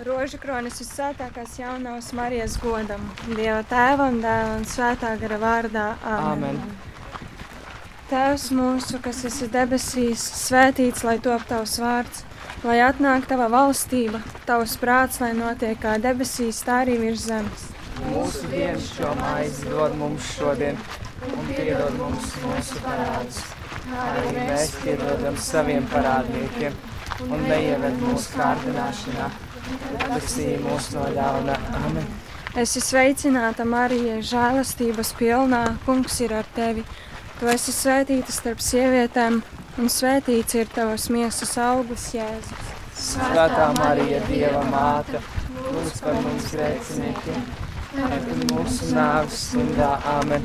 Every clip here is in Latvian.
Rožu kronis visvētākās jaunās Marijas godam, Dieva tēva un dēla un svētā gara vārdā. Āmen. Amen. Tēvs mūsu, kas esi debesīs, svētīts lai top tavs vārds, lai atnāk tava valstība, tavs prāts, lai notiek kā debesīs, tā arī virs zemes. Mūsu dienas šo maizi dod mums šodien, un piedod mums mūsu parādus, kā arī mēs piedodam saviem parādniekiem, un neieved mūsu kārdināšanā, bet pesī mūs no ļauna. Amen. Es esmu sveicināta Marija, žēlastības pilnā, kungs ir ar tevi. Tu esi svētīta starp sievietēm, un svētīts ir tavas miesas augurs, Jēzus. Svētā Marija, Dieva māte, lūdz par mums grēciniekiem, tagad mūsu nāves stundā. Amen.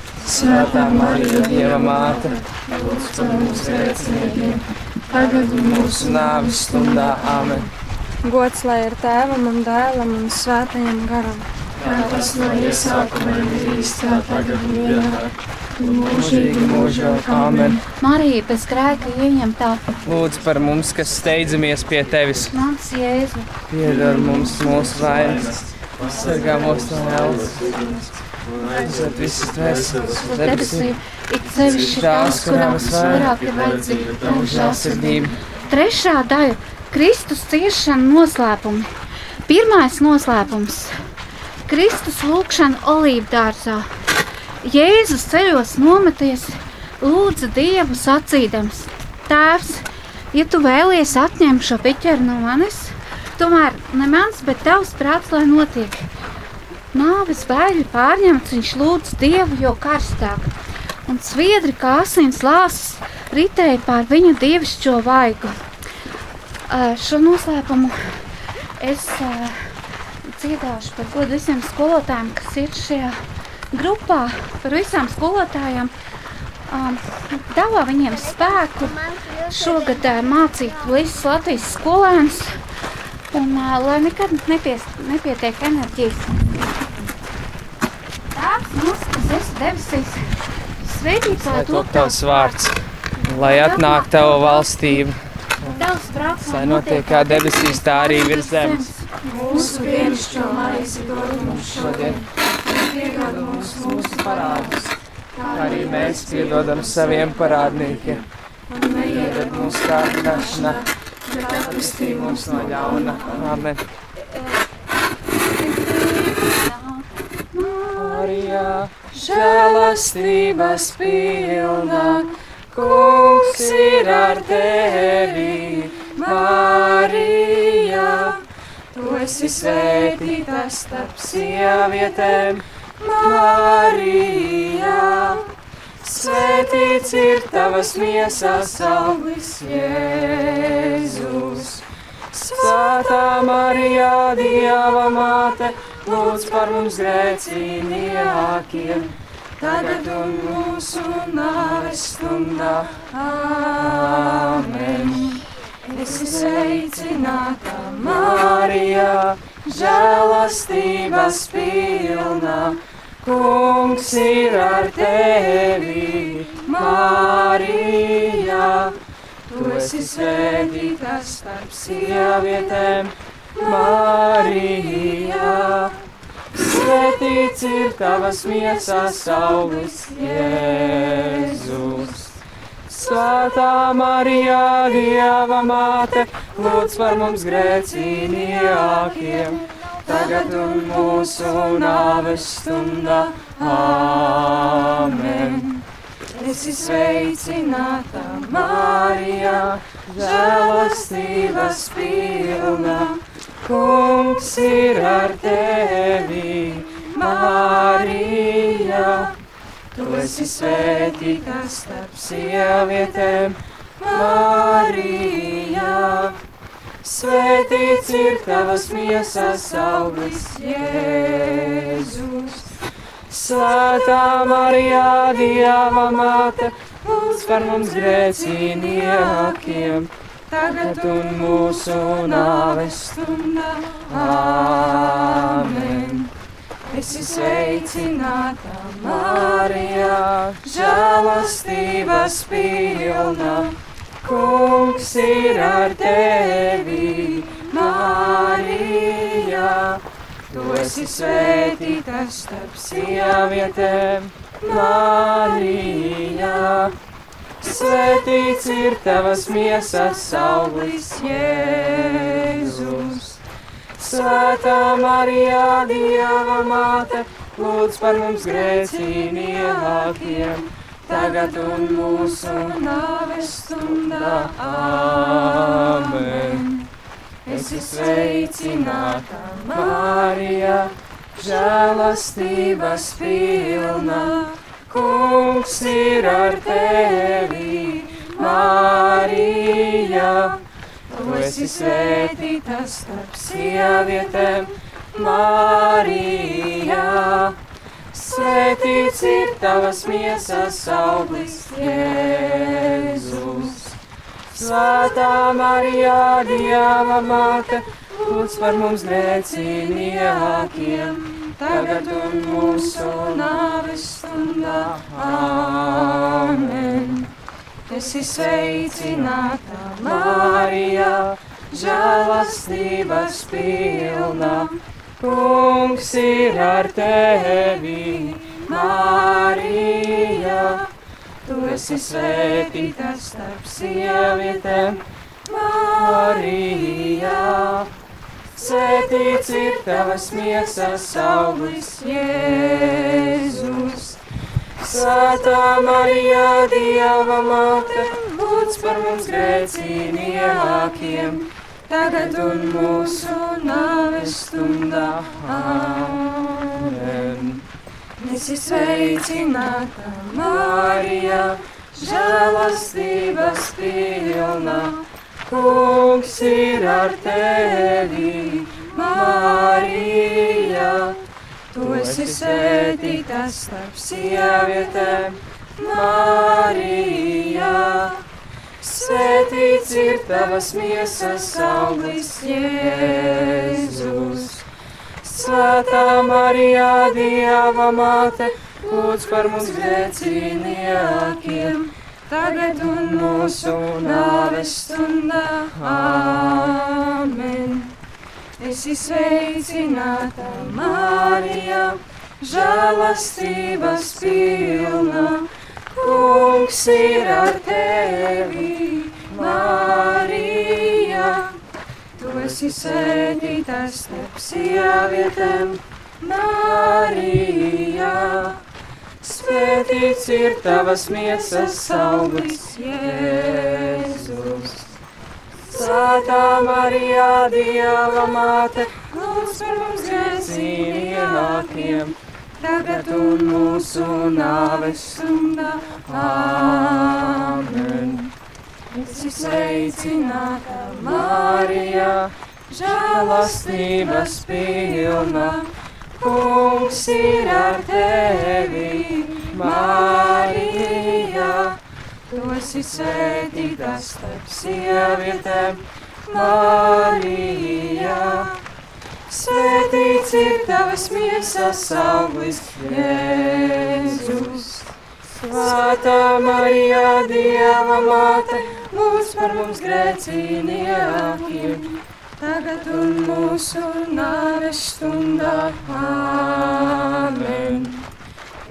Svētā Marija, Dieva māte, lūdz par mums grēciniekiem, tagad un mūsu nāves stundā. Amen. Gods lai ir tēvam un dēlam un svētajam garam. kā tas no iesākuma ir bijis, tā tagad un vienmēr, Mūžīgi mūžā. Amen. Marija bez grēka ieņemtā Lūdzu par mums, kas steidzamies pie tevis. mans Jēzu. Piedod mums mūsu vainas, sargā mūs no ēlas. Aizved visas dvēseles, Debesīm debesīm, ir sevišķi tās, kurām vairāk ir vajadzīga tavu žēlsirdību. Trešā daļa - Kristus ciešana noslēpumi. Pirmais noslēpums - Kristus lūgšana olīvu dārzā. Jēzus ceļos nometies, lūdza Dievu sacīdams: Tēvs, ja tu vēlies atņemt šo piķeri no manis, tomēr ne mans, bet tavs prāts, lai notiek. Nāves bēgļi pārņemts, viņš lūdz Dievu, jo karstāk, un sviedri kā asins lāsas ritēja pār viņa dievišķo vaigu. Uh, šo noslēpumu es uh, dziedāšu par godu visiem skolotājiem, kas ir šajā grupā, par visām skolotājām. Um, Dāvā viņiem spēku šogad uh, mācīt visas Latvijas skolēnus, un uh, lai nekad nepies, nepietiek enerģijas. Kas esi debesīs, svētīts lai top tavs vārds, lai atnāk tava valstība, Tavs prāts, lai notiek kā debesīs, tā arī virs zemes. mūsu dienascho maizi dod mums šodien, un piedod mums mūsu parādus, Kā arī mēs piedodam saviem parādniekiem. un neieved Ieved mūsu kārdināšanā, bet atpestī mūs no ļauna. Amen. Marijā, žēlastības pilna, kungs ir ar tevi. Marijā, tu esi svētīta starp sievietēm. Marijā, svētīts ir tavas miesas auglis, Jēzus. Svētā Marijā, Dieva māte, lūdz par mums grēciniekiem, tagad un mūsu nāves stundā. Āmen! Esi sveicināta, Marijā, žēlastības pilna. Kungs ir ar tevi, Marijā. Tu esi svētīta starp sievietēm, Marijā. Svētīts ir tavas miesas auglis, Jēzus. Svētā Marijā, Dieva māte, lūdz par mums grēciniekiem, tagad un mūsu nāves stundā. Āmen! Esi sveicināta, Marijā, žēlastības pilna. Kungs ir ar tevi, Marijā. Tu esi svētīta starp sievietēm, Marijā. Svētīts ir tavas miesas auglis, Jēzus. Svētā Marijā, Dieva māte, lūdz par mums grēciniekiem, tagad un mūsu nāves stundā. Āmen! Esi sveicināta, Marijā, žēlastības pilna. Kungs ir ar tevi, Marija. Tu esi svētīta starp sievietēm, Marija. Svētīts ir tavas miesas auglis, Jēzus. Svētā Marija, Dieva māte, lūdz par mums grēciniekiem tagad un mūsu nāves stundā. Āmen! Esi sveicināta, Marija, žēlastības pilna. Kungs ir ar tevi, Marija. Tu esi svētīta starp sievietēm, Marija. Svētīts ir tavas miesas auglis, Jēzus. Svētā Marijā, Dieva māte, lūdz par mums grēciniekiem, tagad un mūsu nāves stundā. Āmen! Esi sveicināta, Marija, žēlastības pilna. Kungs ir ar tevi, Marija. Tu esi svētīta starp sievietēm, Marija. Svētīts ir tavas miesas auglis, Jēzus. Svētā Marija, Dieva māte, lūdz par mums grēciniekiem tagad un mūsu nāves stundā. Āmen! Esi sveicināta, Marija, žēlastības pilna. Kungs ir ar tevi, Marija. Tu esi svētīta starp sievietēm, Marija. Svētīts ir tavas miesas auglis, Jēzus. Svētā Marijā, Dieva māte, lūdz par mums grēciniekiem, tagad un mūsu nāves stundā. Āmen! Esi sveicināta, Marija, žēlastības pilna. Kungs ir ar tevi, Marija. Esi sēdīta starp sievietēm, Marija. Svētīts ir tavas miesas auglis, Jēzus. Svētā Marijā, Dieva māte, lūdz par mums grēciniekiem tagad un mūsu nāves stundā. Āmen! Esi sveicināta, Marija, žēlastības pilna. Kungs ir ar tevi, Marija. Tu esi svētīta starp sievietēm, Marija. Svētīts ir tavas miesas auglis, Jēzus. Svētā Marijā, Dieva māte, lūdz par mums grēciniekiem, tagad un mūsu nāves stundā. Āmen!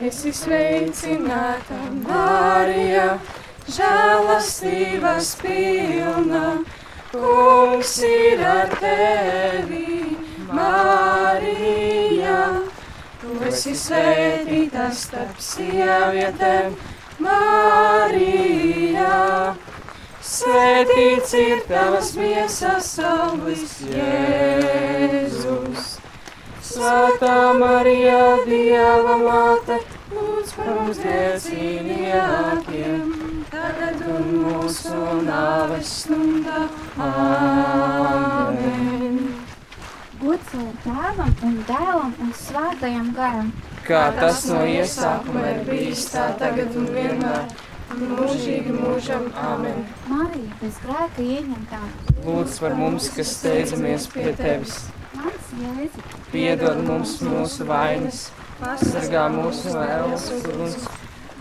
Esi sveicināta, Marija, žēlastības pilna, kungs ir ar tevi. Marija, tu esi svētīta starp sievietēm, Marija. Svētīts ir tavas miesas auglis, Jēzus. Svētā Marija, Dieva māte, lūdz par mums grēciniekiem, tagad un mūsu nāves stundā. Āmen. Gods lai tēvam un dēlam un svētajam garam. Kā tas no iesākuma ir bijis tā tagad un vienmēr, mūžīgi mūžam. Āmen. Marija bez grēka ieņemtā. lūdz par mums, kas steidzamies pie tevis. Mans Jēzu, Piedod mums mūsu vainas, pasargā mūs no ēlas uguns,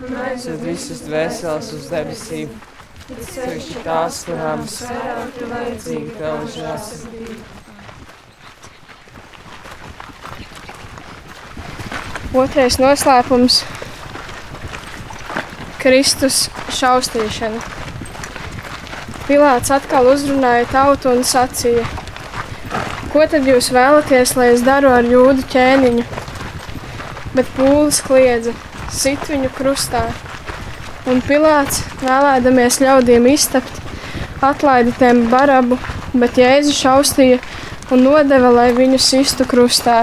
un aizved visas dvēseles uz debesīm, ceļš tās, kurām vairāk ir vajadzīga tava žēlsirdība. Otrais noslēpums - Kristus šaustīšana. Pilārs atkal uzrunāja tautu un sacīja: Ko tad jūs vēlaties, lai es daru ar jūdu ķēniņu? Bet pūlis kliedza, sit viņu krustā. Un Pilārs, vēlēdamies ļaudīm iztapt, atlaida tiem barabu, bet Jēzu šaustīja un nodeva, lai viņu sistu krustā.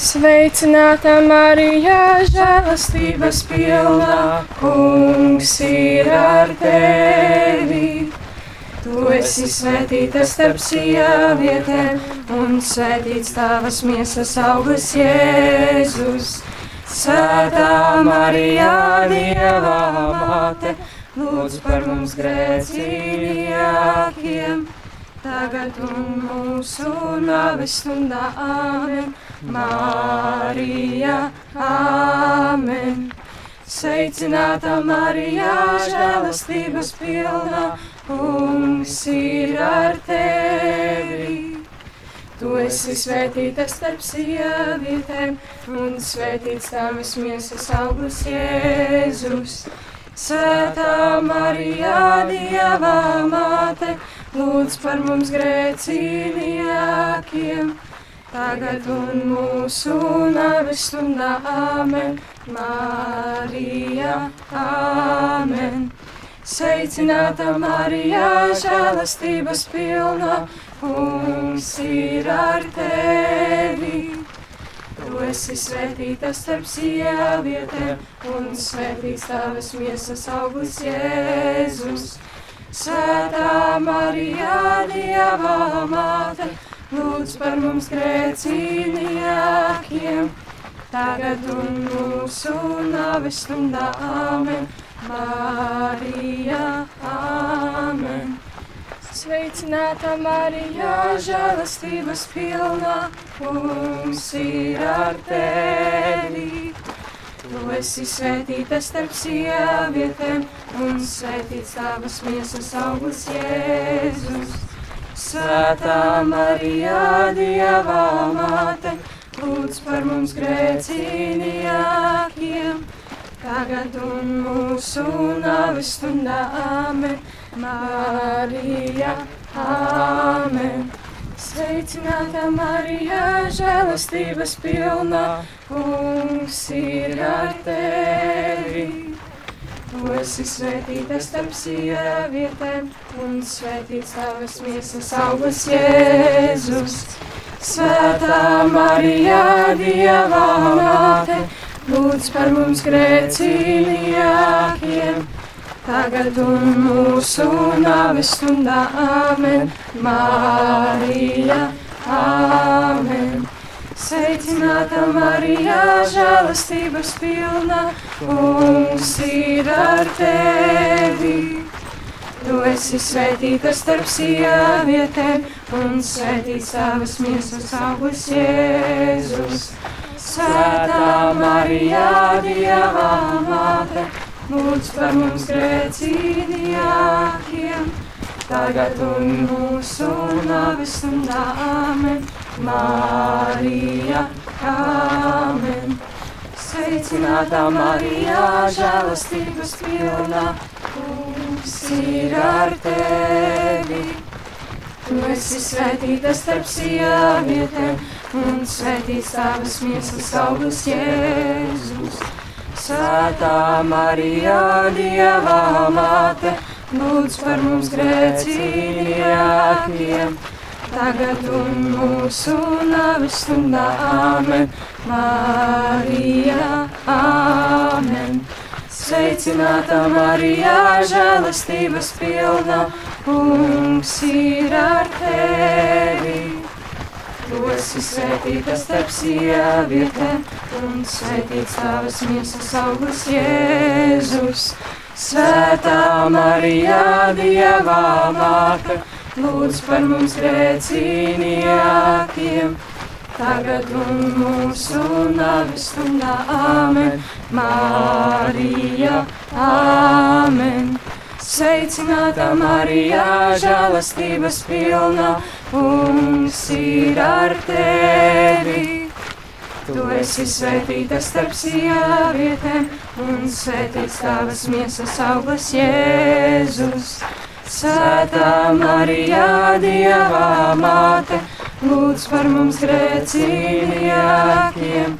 Sveicināta Marija, žēlastības pilnā, kungs ir ar tevi. Tu esi svētīta starp sievietēm, un svētīts tavas miesas augurs Jēzus. Svētā Marija, Dieva māte, lūdz par mums grēcīgākiem, tagad un mūsu nāves stundā. Āmen! Marija, Āmen! Sveicināta Marija, žēlastības pilna, kungs ir ar tevi. Tu esi svētīta starp sievietēm, un svētīts tavas miesas augurs Jēzus. Svētā Marija, Dieva māte, lūdz par mums grēcīgākiem, tagad un mūsu nāves stundā. Āmen, Marija, Āmen. Sveicināta Marija, žēlastības pilna, kungs ir ar tevi. Tu esi svētīta starp sievietēm, un svētīts tavas miesas augurs Jēzus. Svētā Marija, Dieva māte, lūdz par mums grēcīgākiem, tagad un mūsu nāves stundā. Āmen, Marija, Āmen. Sveicināta Marija, žēlastības pilna, kungs ir ar tevi. Tu esi svētīta starp sievietēm, un svētīts tavas miesas augurs Jēzus. Svētā Marija, Dieva māte, lūdz par mums grēcīgākiem, tagad un mūsu nāves stundā. Āmen, Marija, Āmen. Sveicināta Marija, žēlastības pilna, kungs ir ar tevi. Tu esi svētīta starp sievietēm, un svētīts tavas miesas augurs Jēzus. Svētā Marija, Dieva māte, lūdz par mums grēcīgākiem, tagad un mūsu nāves stundā. Āmen, Marija, Āmen. Sveicināta Marija, žēlastības pilna, kungs ir ar tevi. Tu esi svētīta starp sievietēm, un svētīts tavas miesas augurs Jēzus. Svētā Marija, Dieva māte, lūdz par mums grēcīgākiem, tagad un mūsu nāves stundā. Āmen, Marija, Āmen. Sveicināta Marija, žēlastības kungs kungs ir ar tevi. Tu esi svētīta starp sievietēm, un svētīts tavas miesas augurs Jēzus. Svētā Marija, Dieva māte, lūdz par mums grēcīgākiem, tagad un mūsu nāves stundā. Āmen, Marija, Āmen. Sveicināta Marija, žēlastības pilna, kungs ir ar tevi. Tu esi svētīta starp sievietēm, un svētīts tavas miesas augurs Jēzus. Svētā Marija, Dieva māte, lūdz par mums grēcīgākiem, tagad un mūsu nāves stundā. Āmen, Marija, Āmen. Sveicināta Marija, žēlastības pilna, kungs ir ar tevi. Tu esi svētīta starp sievietēm, un svētīts tavas miesas augurs Jēzus. Svētā Marija, Dieva māte, lūdz par mums grēcīgākiem,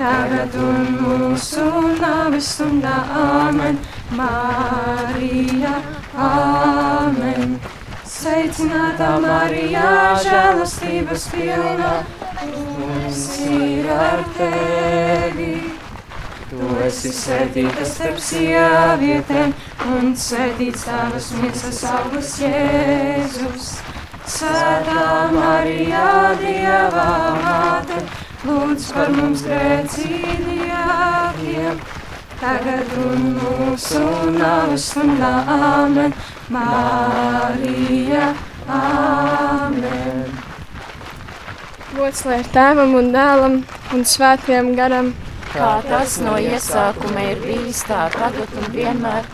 tagad un mūsu nāves stundā. Āmen, Marija, Āmen. Sveicināta Marija, žēlastības pilna, kungs ir ar tevi. Tu esi svētīta starp sievietēm, un svētīts tavas miesas augurs Jēzus. Svētā Marija, Dieva māte, lūdz par mums grēcīgākiem, tagad un mūsu nāves stundā. Āmen, Marija, Āmen. Gods lai ir tēvam un dēlam un svētajam garam. kā tas no iesākuma ir bijis, tā tagad un vienmēr,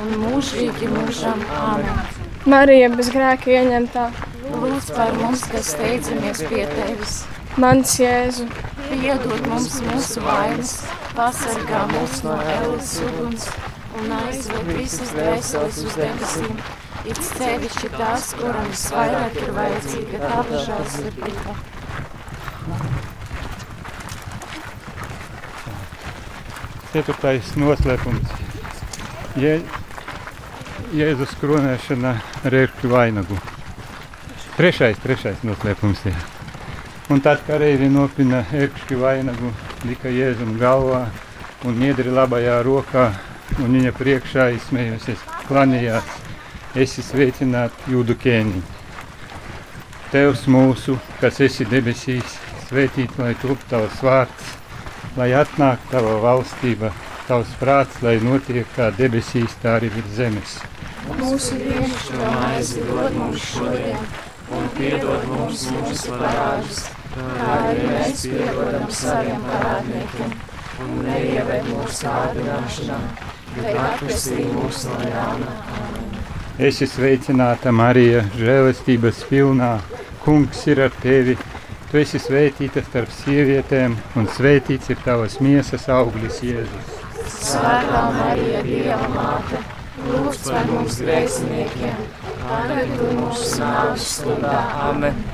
un mūžīgi mūžam. Āmen. Marija bez grēka ieņemtā. Lūdz par mums, kas steidzamies pie tevis. Mans Jēzu, Piedod mums mūsu vainas, pasargā mūs no ēlas uguns un aizved visas dvēseles uz debesīm. It sevišķi tās, kuram visvairāk ir vajadzīga tava žēlsirdība. Ceturtais noslēpums. Je, Jēzus kronēšana ar ērkšķu vainagu. Trešais, trešais noslēpums. Jā. Un tad kareivi nopina ērkšķu vainagu, lika Jēzum galvā un niedri labajā rokā un viņa priekšā izsmējosies, klanījās. Esi sveicināt jūdu ķēniņu. Tevs mūsu, kas esi debesīs, svētīt lai top tavs vārds, lai atnāk tava valstība, tavs prāts, lai notiek kā debesīs, tā arī virs zemes. Mūsu dienascho maizi dod mums šodien, un piedod mums mūsu parādus, kā arī mēs piedodam saviem parādniekiem, un neieved mūsu kārdināšanā, bet atvestī mūs no ļauna. Esi sveicināta, Marija, žēlastības pilnā. Kungs ir ar tevi. Tu esi svētīta starp sievietēm, un svētīts ir tavas miesas auglis, Jēzus. Svētā Marija, Dieva māte, lūdz par mums grēciniekiem, tagad mūsu nāves stundā. Amen.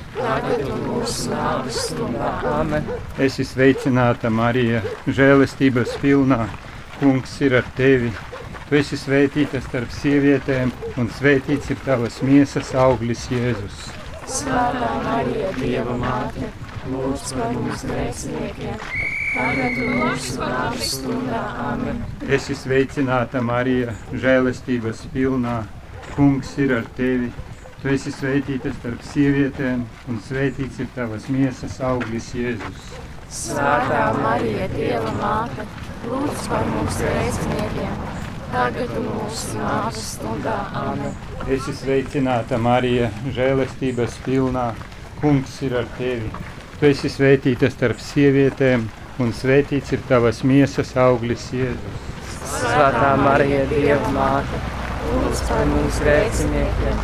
Amen. Esi sveicināta, Marija, žēlastības pilnā. Kungs ir ar tevi. Tu esi svētīta starp sievietēm, un svētīts ir tavas miesas auglis, Jēzus. Svētā Marija, Dieva māte, lūdz par mums grēciniekiem. Amen. Esi sveicināta, Marija, žēlestības pilnā. Kungs ir ar tevi. Tu esi svētīta starp sievietēm, un svētīts ir tavas miesas auglis, Jēzus. Svētā Marija, Dieva māte, lūdz par mums grēciniekiem, tagad un mūsu nāves stundā. Amen. Esi sveicināta, Marija, žēlestības pilnā. Kungs ir ar tevi. Tu esi svētīta starp sievietēm, un svētīts ir tavas miesas auglis, Jēzus. Svētā Marija, Dieva māte, lūdz par mums grēciniekiem,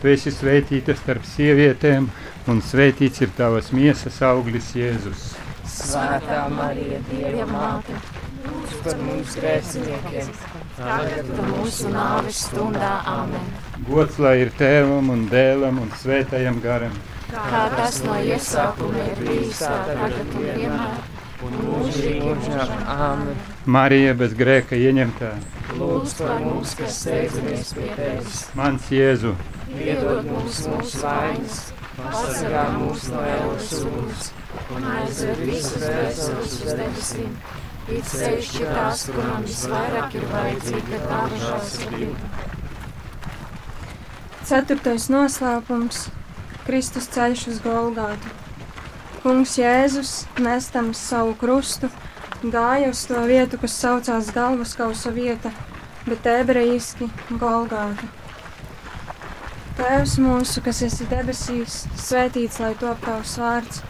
Tu esi svētīta starp sievietēm, un svētīts ir tavas miesas auglis, Jēzus. Svētā Marija, Dieva māte, lūdz par mums grēciniekiem, tagad mūsu nāves stundā. Amen. Gods lai ir tēvam un dēlam un svētajam garam. Kā tas no iesākuma ir bijis, tā tagad un vienmēr. Marija bez grēka ieņemtā. lūdz par mums, kas steidzamies pie tevis. Mans Jēzu, Piedod mums mūsu vainas, pasargā mūs no ēlas uguns un aizved visus dvēseles uz debesīm. It sevišķi tās, kurām visvairāk ir vajadzīga tava žēlsirdība. Ceturtais noslēpums - Kristus ceļš uz Golgātu. Kungs Jēzus, nestams savu krustu, gāja uz to vietu, kas saucās galvaskausa vieta, bet ebrejiski Golgāta. Tēvs mūsu, kas esi debesīs, svētīts lai top tavs vārds,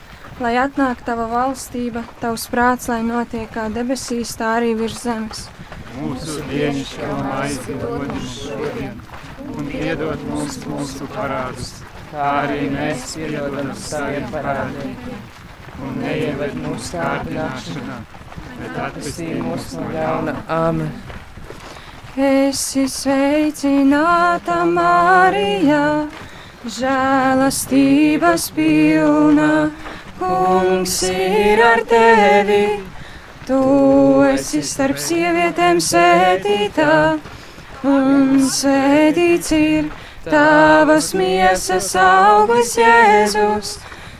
lai atnāk tava valstība, tavs prāts, lai notiek kā debesīs, tā arī virs zemes. mūsu dienascho maizi dod mums šodien, un piedod mums mūsu parādus, kā arī mēs piedodam saviem parādniekiem. Un neieved mūsu kārdināšanā, bet Atvestī mūs no ļauna. Amen. Esi sveicināta, Marija, žēlastības pilna. Kungs ir ar tevi, tu esi starp sievietēm sētītā, un sētīts ir tavas miesas auglis Jēzus,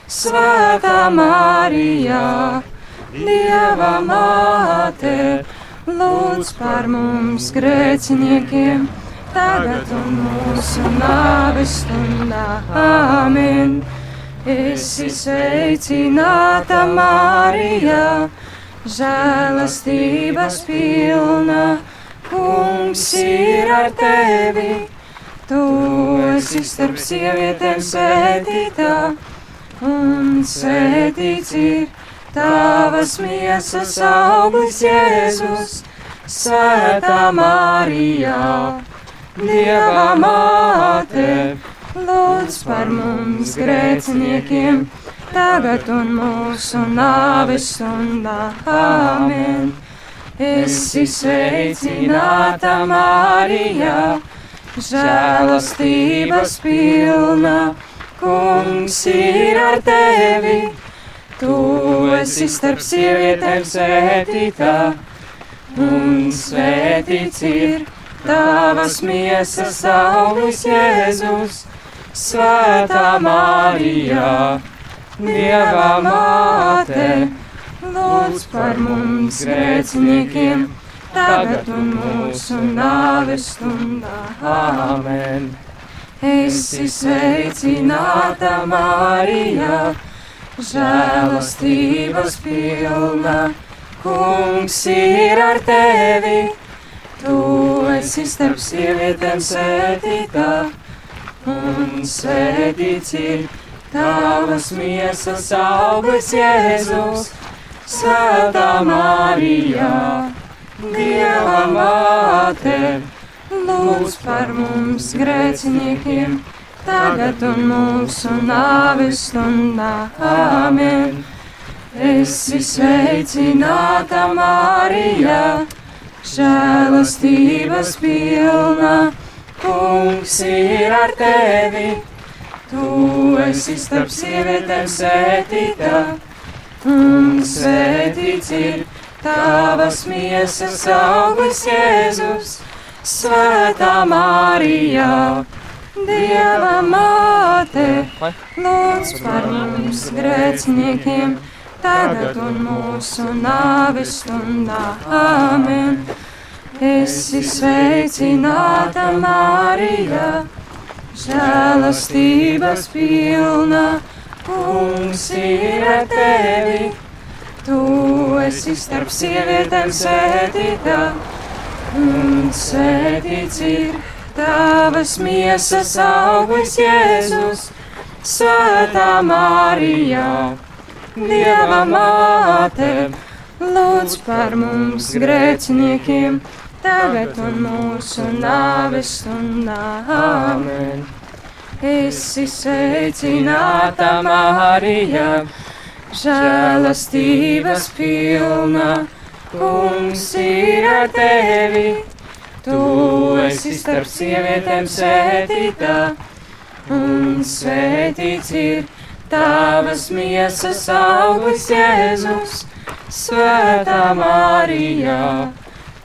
Svētā Marija, Dieva māte lūdz par mums grēciniekiem, tagad un mūsu nāves stundā. Āmen! Esi sveicināta, Marija, žēlastības pilna. Kungs ir ar tevi, tu esi starp sievietēm sētītā, un sētīts ir Tavas miesas auglis Jēzus, Svētā Marijā, Dieva māte, lūdz par mums grēciniekiem, tagad un mūsu nāves stundā. Āmen! Esi sveicināta Marijā, žēlastības pilna, kungs ir ar tevi! Tu esi starp sievietēm svētītā, un svētīts ir tavas miesas auglis Jēzus, Svētā Marijā, Dieva māte, lūdz par mums grēciniekiem, tagad un mūsu nāves stundā. Amen. Esi sveicināta Marijā! Žēlastības pilna. Kungs ir ar tevi, tu esi starp sievietēm sētītā, un sētīts ir tavas miesas auglis Jēzus, Svētā Marijā, Dieva māte, lūdz par mums grēciniekiem tagad un mūsu nāves stundā. Āmen! Esi sveicināta Marija, žēlastības pilna, kungs ir ar tevi. Tu esi starp sievietēm sētītā, un svētīts ir tavas miesas auglis Jēzus, Svētā Marija, Dieva māte, lūdz par mums grēciniekiem, tagad un mūsu nāves stundā. Āmen! Esi sveicināta Marija, žēlastības pilna, kungs ir ar tevi. Tu esi starp sievietēm sētītā, un sētīts ir tavas miesas auglis Jēzus, Svētā Marija, Dieva māte, lūdz par mums grēciniekiem, tagad un mūsu nāves stundā. Āmen! Esi sveicināta Marija, žēlastības pilna, kungs ir ar tevi. Tu esi starp sievietēm sētītā, un svētīts ir tavas miesas auglis Jēzus, Svētā Marija,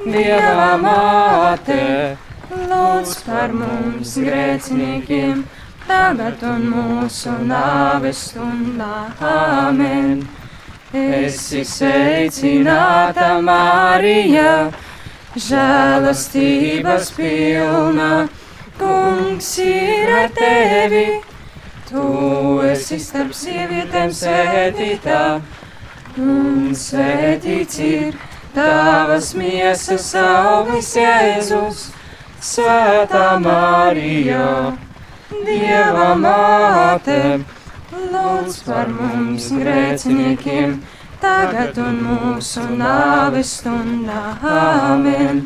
Dieva māte, lūdz par mums grēciniekiem, tagad un mūsu nāves stundā. Āmen! Esi sveicināta Marija, žēlastības pilna, kungs ir ar tevi. Tu esi starp sievietēm sētītā, un svētīts ir tavas miesas auglis Jēzus, Svētā Marija, Dieva māte, lūdz par mums grēciniekiem, tagad un mūsu nāves stundā. Āmen!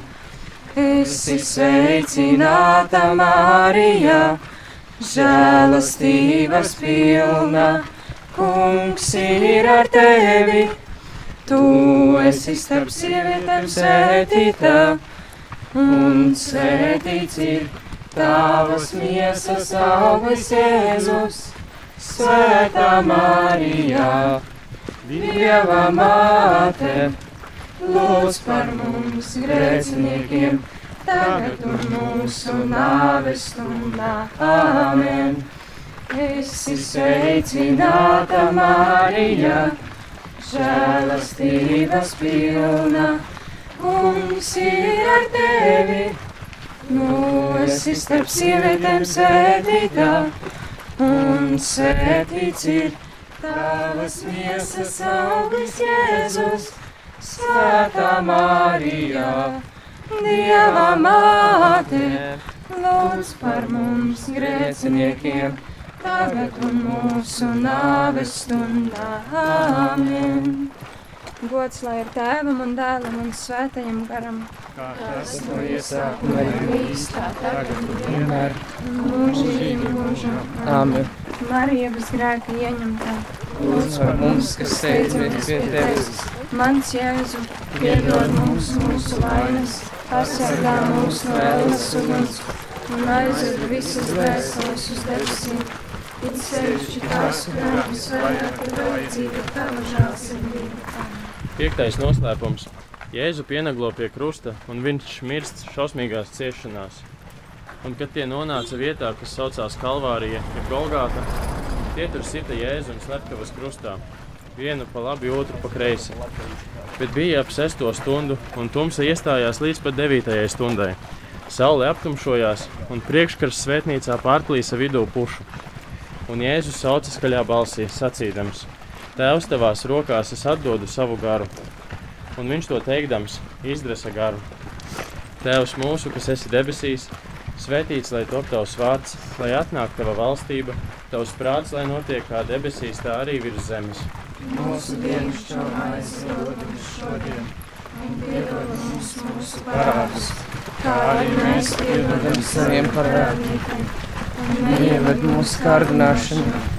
Esi sveicināta Marija, žēlastības pilna, kungs ir ar tevi. Tu esi starp sievietēm sētītā, un sētīts ir tavas miesas auglis Jēzus, Svētā Marija, Dieva māte, lūdz par mums grēciniekiem, tagad un mūsu nāves stundā. Āmen! Esi sveicināta Marija, žēlastības pilna, kungs ir ar tevi. Nu, esi starp sievietēm sētītā, un sētīts ir tavas miesas auglis Jēzus, Svētā Marija, Dieva māte, lūdz par mums grēciniekiem, tagad un mūsu nāves stundā. Āmen! Gods lai ir tēvam un dēlam un svētajam garam, Tas no iesākuma ir bijis tā tagad un vienmēr. mūžīgi mūžam. Āmen. Marija bez grēka ieņemtā. Lūdz par mums, kas steidzamies pie tevis. Mans Jēzu, Piedod mums mūsu vainas, pasargā mūs no ēnas uguns un aizved visas dvēseles uz debesīm. It sevišķi tās, kurām visvairāk ir vajadzīga tava žēlsirdība. Piektais noslēpums. Jēzu pienaglo pie krusta, un viņš mirst šausmīgās ciešanās. Un, kad tie nonāca vietā, kas saucās Kalvārija, ir Golgāta, tie tur sita Jēzu un slepkavas krustā, vienu pa labi, otru pa kreisi. Bet bija ap sesto stundu, un tumsa iestājās līdz pat devītajai stundai. Saule aptumšojās, un priekškars svētnīcā pārplīsa vidū pušu. Un Jēzus sauca skaļā balsī, sacīdams: Tēvs, tavās rokās es atdodu savu garu. Un viņš to teikdams, izdresa garu. Tēvs mūsu, kas esi debesīs, svētīts lai top tavs vārds, lai atnāk tava valstība, tavs prāts, lai notiek kā debesīs, tā arī virs zemes. Mūsu dienas čomais dod mums šodien, un piedod mums mūsu parādus, kā arī mēs piedodam saviem parādniekiem. neieved mūsu kārdināšanu,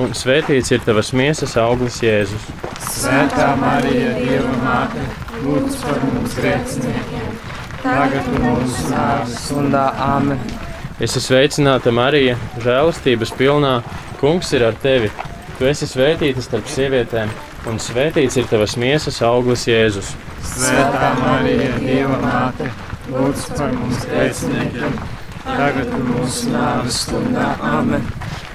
un svētīts ir tavas miesas auglis, Jēzus. Svētā Marija, Dieva māte, lūdz par mums grēciniekiem, tagad mūsu nāves Stundā. Āmen! Esi sveicināta, Marija, žēlastības pilnā. Kungs ir ar tevi. Tu esi svētīta starp sievietēm, un svētīts ir tavas miesas auglis, Jēzus. Svētā Marija, Dieva māte, lūdz par mums grēciniekiem, tagad mūsu nāves Stundā. Āmen!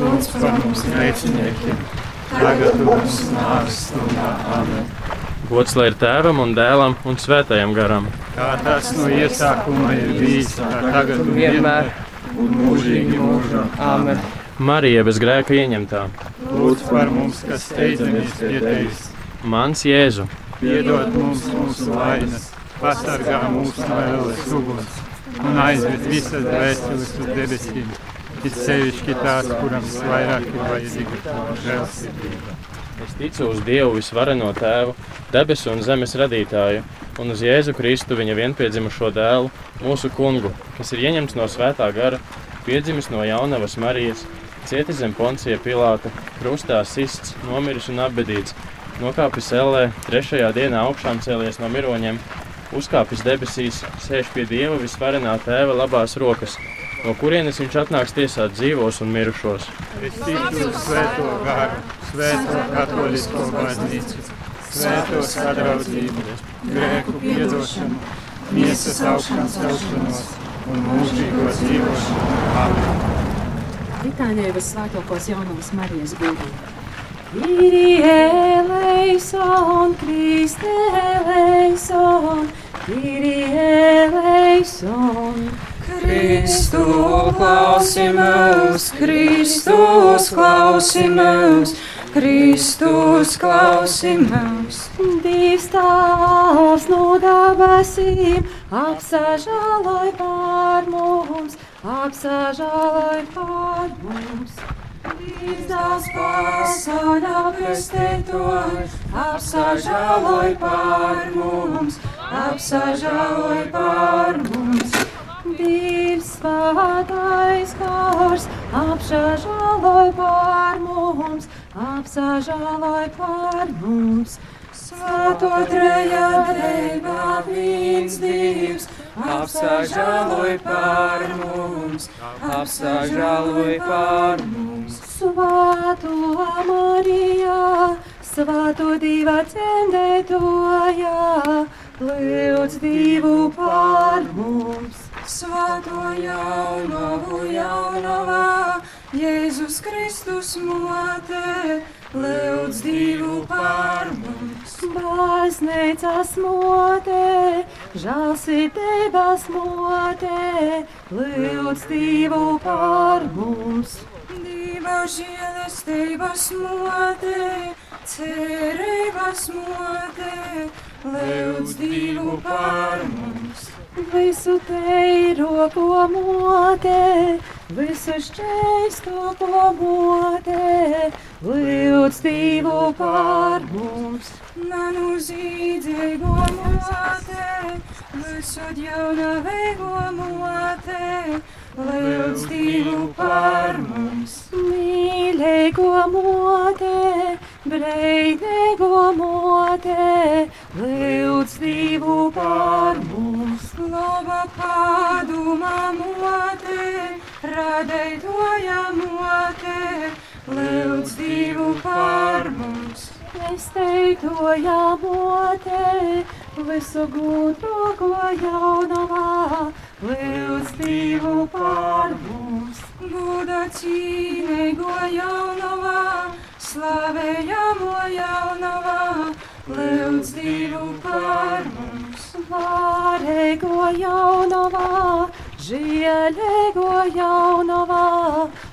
lūdz par mums grēciniekiem, tagad mūsu nāves stundā. Āmen! Gods lai ir tēvam un dēlam un svētajam garam. Kā tas no iesākuma ir bijis, tā tagad un Vienmēr un mūžīgi mūžam. Āmen! Marija bez grēka ieņemtā. Lūdz par mums, kas steidzamies pie tevis. Mans Jēzu, Piedod mums mūsu vainas, pasargā mūs no ēles uguns un aizved visas dvēseles uz debesīm. It sevišķi tās, kurām vairāk ir vajadzīga žēlsirdība. es ticu uz Dievu visvareno tēvu, debesu un zemes radītāju, un uz Jēzu Kristu viņa vienpiedzimušo dēlu, mūsu kungu, kas ir ieņemts no svētā gara, piedzimis no jaunavas Marijas, cietis zem poncija Pilāta, krustā sists, nomiris un apbedīts, nokāpis ellē, trešajā dienā augšām cēlies no miroņiem, uzkāpis debesīs, sēž pie Dieva visvarenā tēva labās rokas, no kurienes viņš atnāks tiesāt dzīvos un mirušos. Es ticu svēto garu, svēto katolisko baznīcu, svēto sadraudzību, grēku piedošanu, miesas augšām celšanos un mūžīgo dzīvošanu. Amen! Litāņai visvētākos jaunās Marijas būtību. Kyrie eleison, Kriste eleison, Kyrie eleison. Kristu klausimus, Kristus klausimus, Kristus klausimus. Dievs tās no debesīm apsažāloj pār mums, apsažāloj pār mums. Dievs pasaulē pestītoj, apsažāloj pār mums, apsažāloj pār mums. Dievs svētais kārs, apsažāloj pār mums, apsažāloj par mums. Svēto trejādībā viens divs, apsažāloj par mums, apsažāloj par mums. Svēto Marijā, svēto divā cendētojā, lūdz divu par mums. Svēto jaunavu jaunavā, Jēzus Kristus motē, lūdz divu par mums. Baznīcas motē, žālsirdības motē, lūdz divu par mums. Dieva žēlestības motē, cerības motē, lūdz divu par mums. Visu teiro pomotē, visu šķēsto pomotē, lūdz divu par mums. Nanu zīdzīgo motē, visu jaunavīgo motē, lūdz divu par mums. Mīlēgo motē, breidēgo motē, lūdz divu par mums. Laba paduma motē, radētoja motē, lūdz divu par mums. Es teitoja motē, visu gudrogo jaunavā, lūdz divu par mums. Guda cīnīgo jaunavā, slavējamo jaunavā, lūdz divu par mums. Vārēgo jaunavā, žēlēgo jaunavā,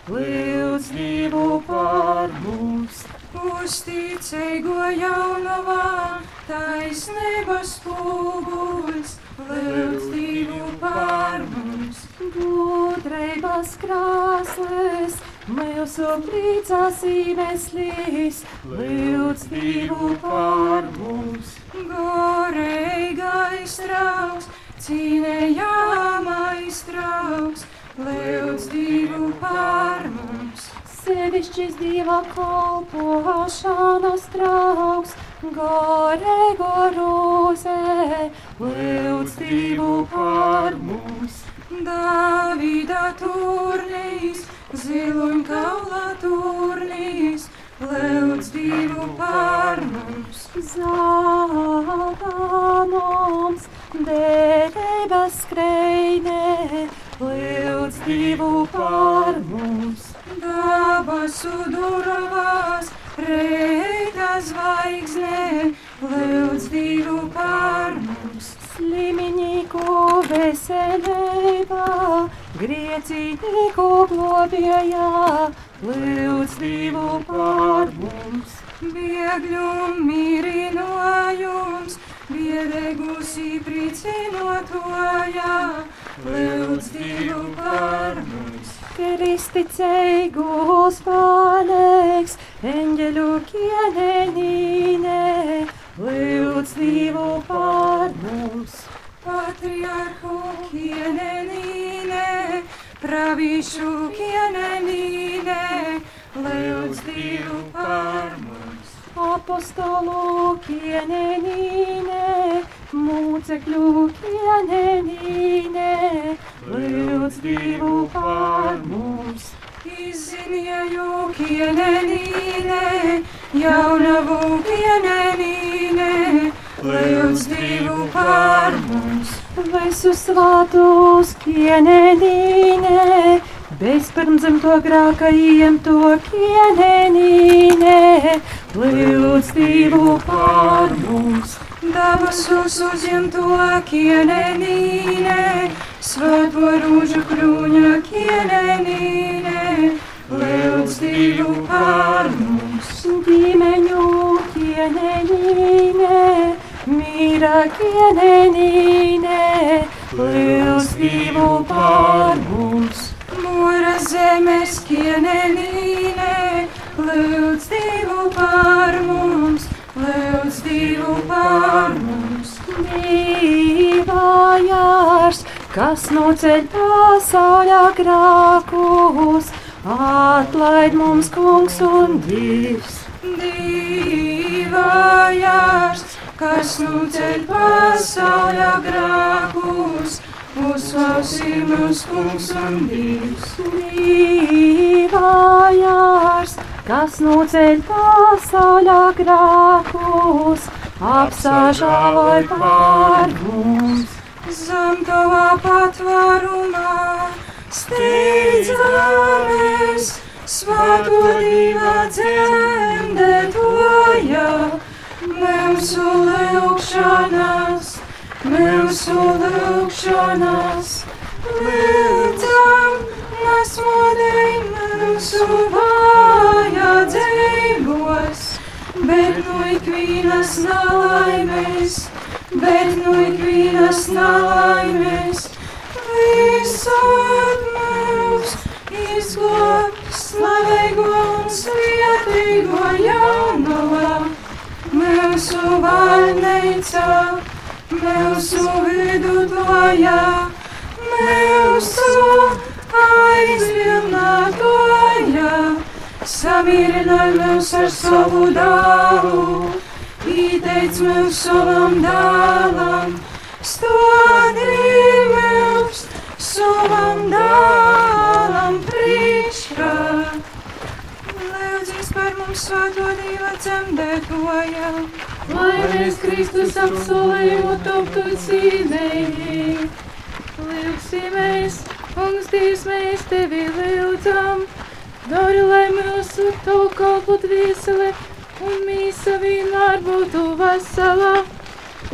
lūdz divu par mums. Uzticīgo jaunavā, taisnības spoguļs, lūdz divu par mums. Gudrības krāslis, mūsu priecās iemeslis, lūdz divu par mums. Gorīgais trauks, cīnējamais trauks, lūdz divu par mums. Sevišķis dieva kalpošanas trauks, gore gorūzē, lūdz divu par mums. Davida turnīs, ziluņkaula turnīs, lūdz divu par mums. Zelta mums, derības skreinē, lūdz divu par mums. Dabasu duravās, reita zvaigznē, lūdz divu par mums. Sliminiku veselībā, griecīniku globējā, lūdz divu par mums. Biegļu mīrinājums, biedēgus īpricinotojā, lūdz divu par mums. Kristicīgus panēks, eņģeļu kienenīnē, lūdz divu par mums. Patriarhu kienenīnē, pravīšu kienenīnē, lūdz divu par mums. Apostolu kienenīnē, mūcekļu kienenīnē, lūdz divu par mums. Izzinieju kienenīnē, jaunavu kienenīnē, lūdz divu par mums. Visu svātus kienenīnē, bezpirmdzimto grākajiem to kienenīnē, lūdz divu par mums. Dabasus uzņemto kienenīnē, svēto rūžu krūņa kienenīnē, lūdz divu par mums. Ģimeņu kienenīnē, mīra kienenīnē, lūdz divu par mums. Zemes kienenīnē, lūdz divu par mums, lūdz divu par mums. Dīvājārs, kas noceļ pasaulē grākus, Atlaid mums, kungs un dievs, Divājās, kas nu ceļ pasaulē grākus, uzklausī mūs kungs un dievs. divājās, kas noceļ pasaulē grākus, apsāžāloj pār mums. Zem tavā patvērumā steidzamies, svēto divā dzemdētoja, mūsu lūkšanas, mūsu lūkšanas, lūdzam, nesmodēj mūsu vajadzībos, bet no ikvienas nelaimēs bet no ikvienas nelaimēs visur mūs izglābt slavēgo un svētīgo jaunavā. Mūsu valnīca, mūsu vidutāja, mūsu aizvilnātoja, samierināj mūs ar savu dāvu. Ieteic mums savam dēlam, stodi mums savam dēlam priekšā. Lūdzīs par mums svēto divu dzemdētoja, lai mēs Kristus apsolījumu toptu cīnēji. Lūksimies, kungs, Dievs, mēs tevi lūdzam, dari, lai mūsu to kalpu dvieseli un mīsa vienmēr būtu vesela.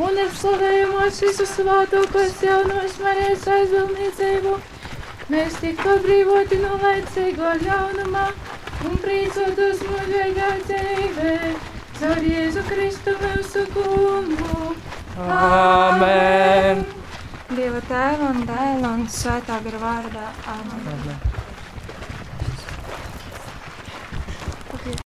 Un ar slavējumos visu svātokos jaunos Marijas aizvilnīcību. Mēs tiktu atbrīvoti no laicīgo ļaunumā un prīcotos mūžīgā dzīvē. Caur Jēzu Kristu mūsu kungu. Āmen! Dieva tēva un dēla un svētā gara vārdā. Amen. Amen.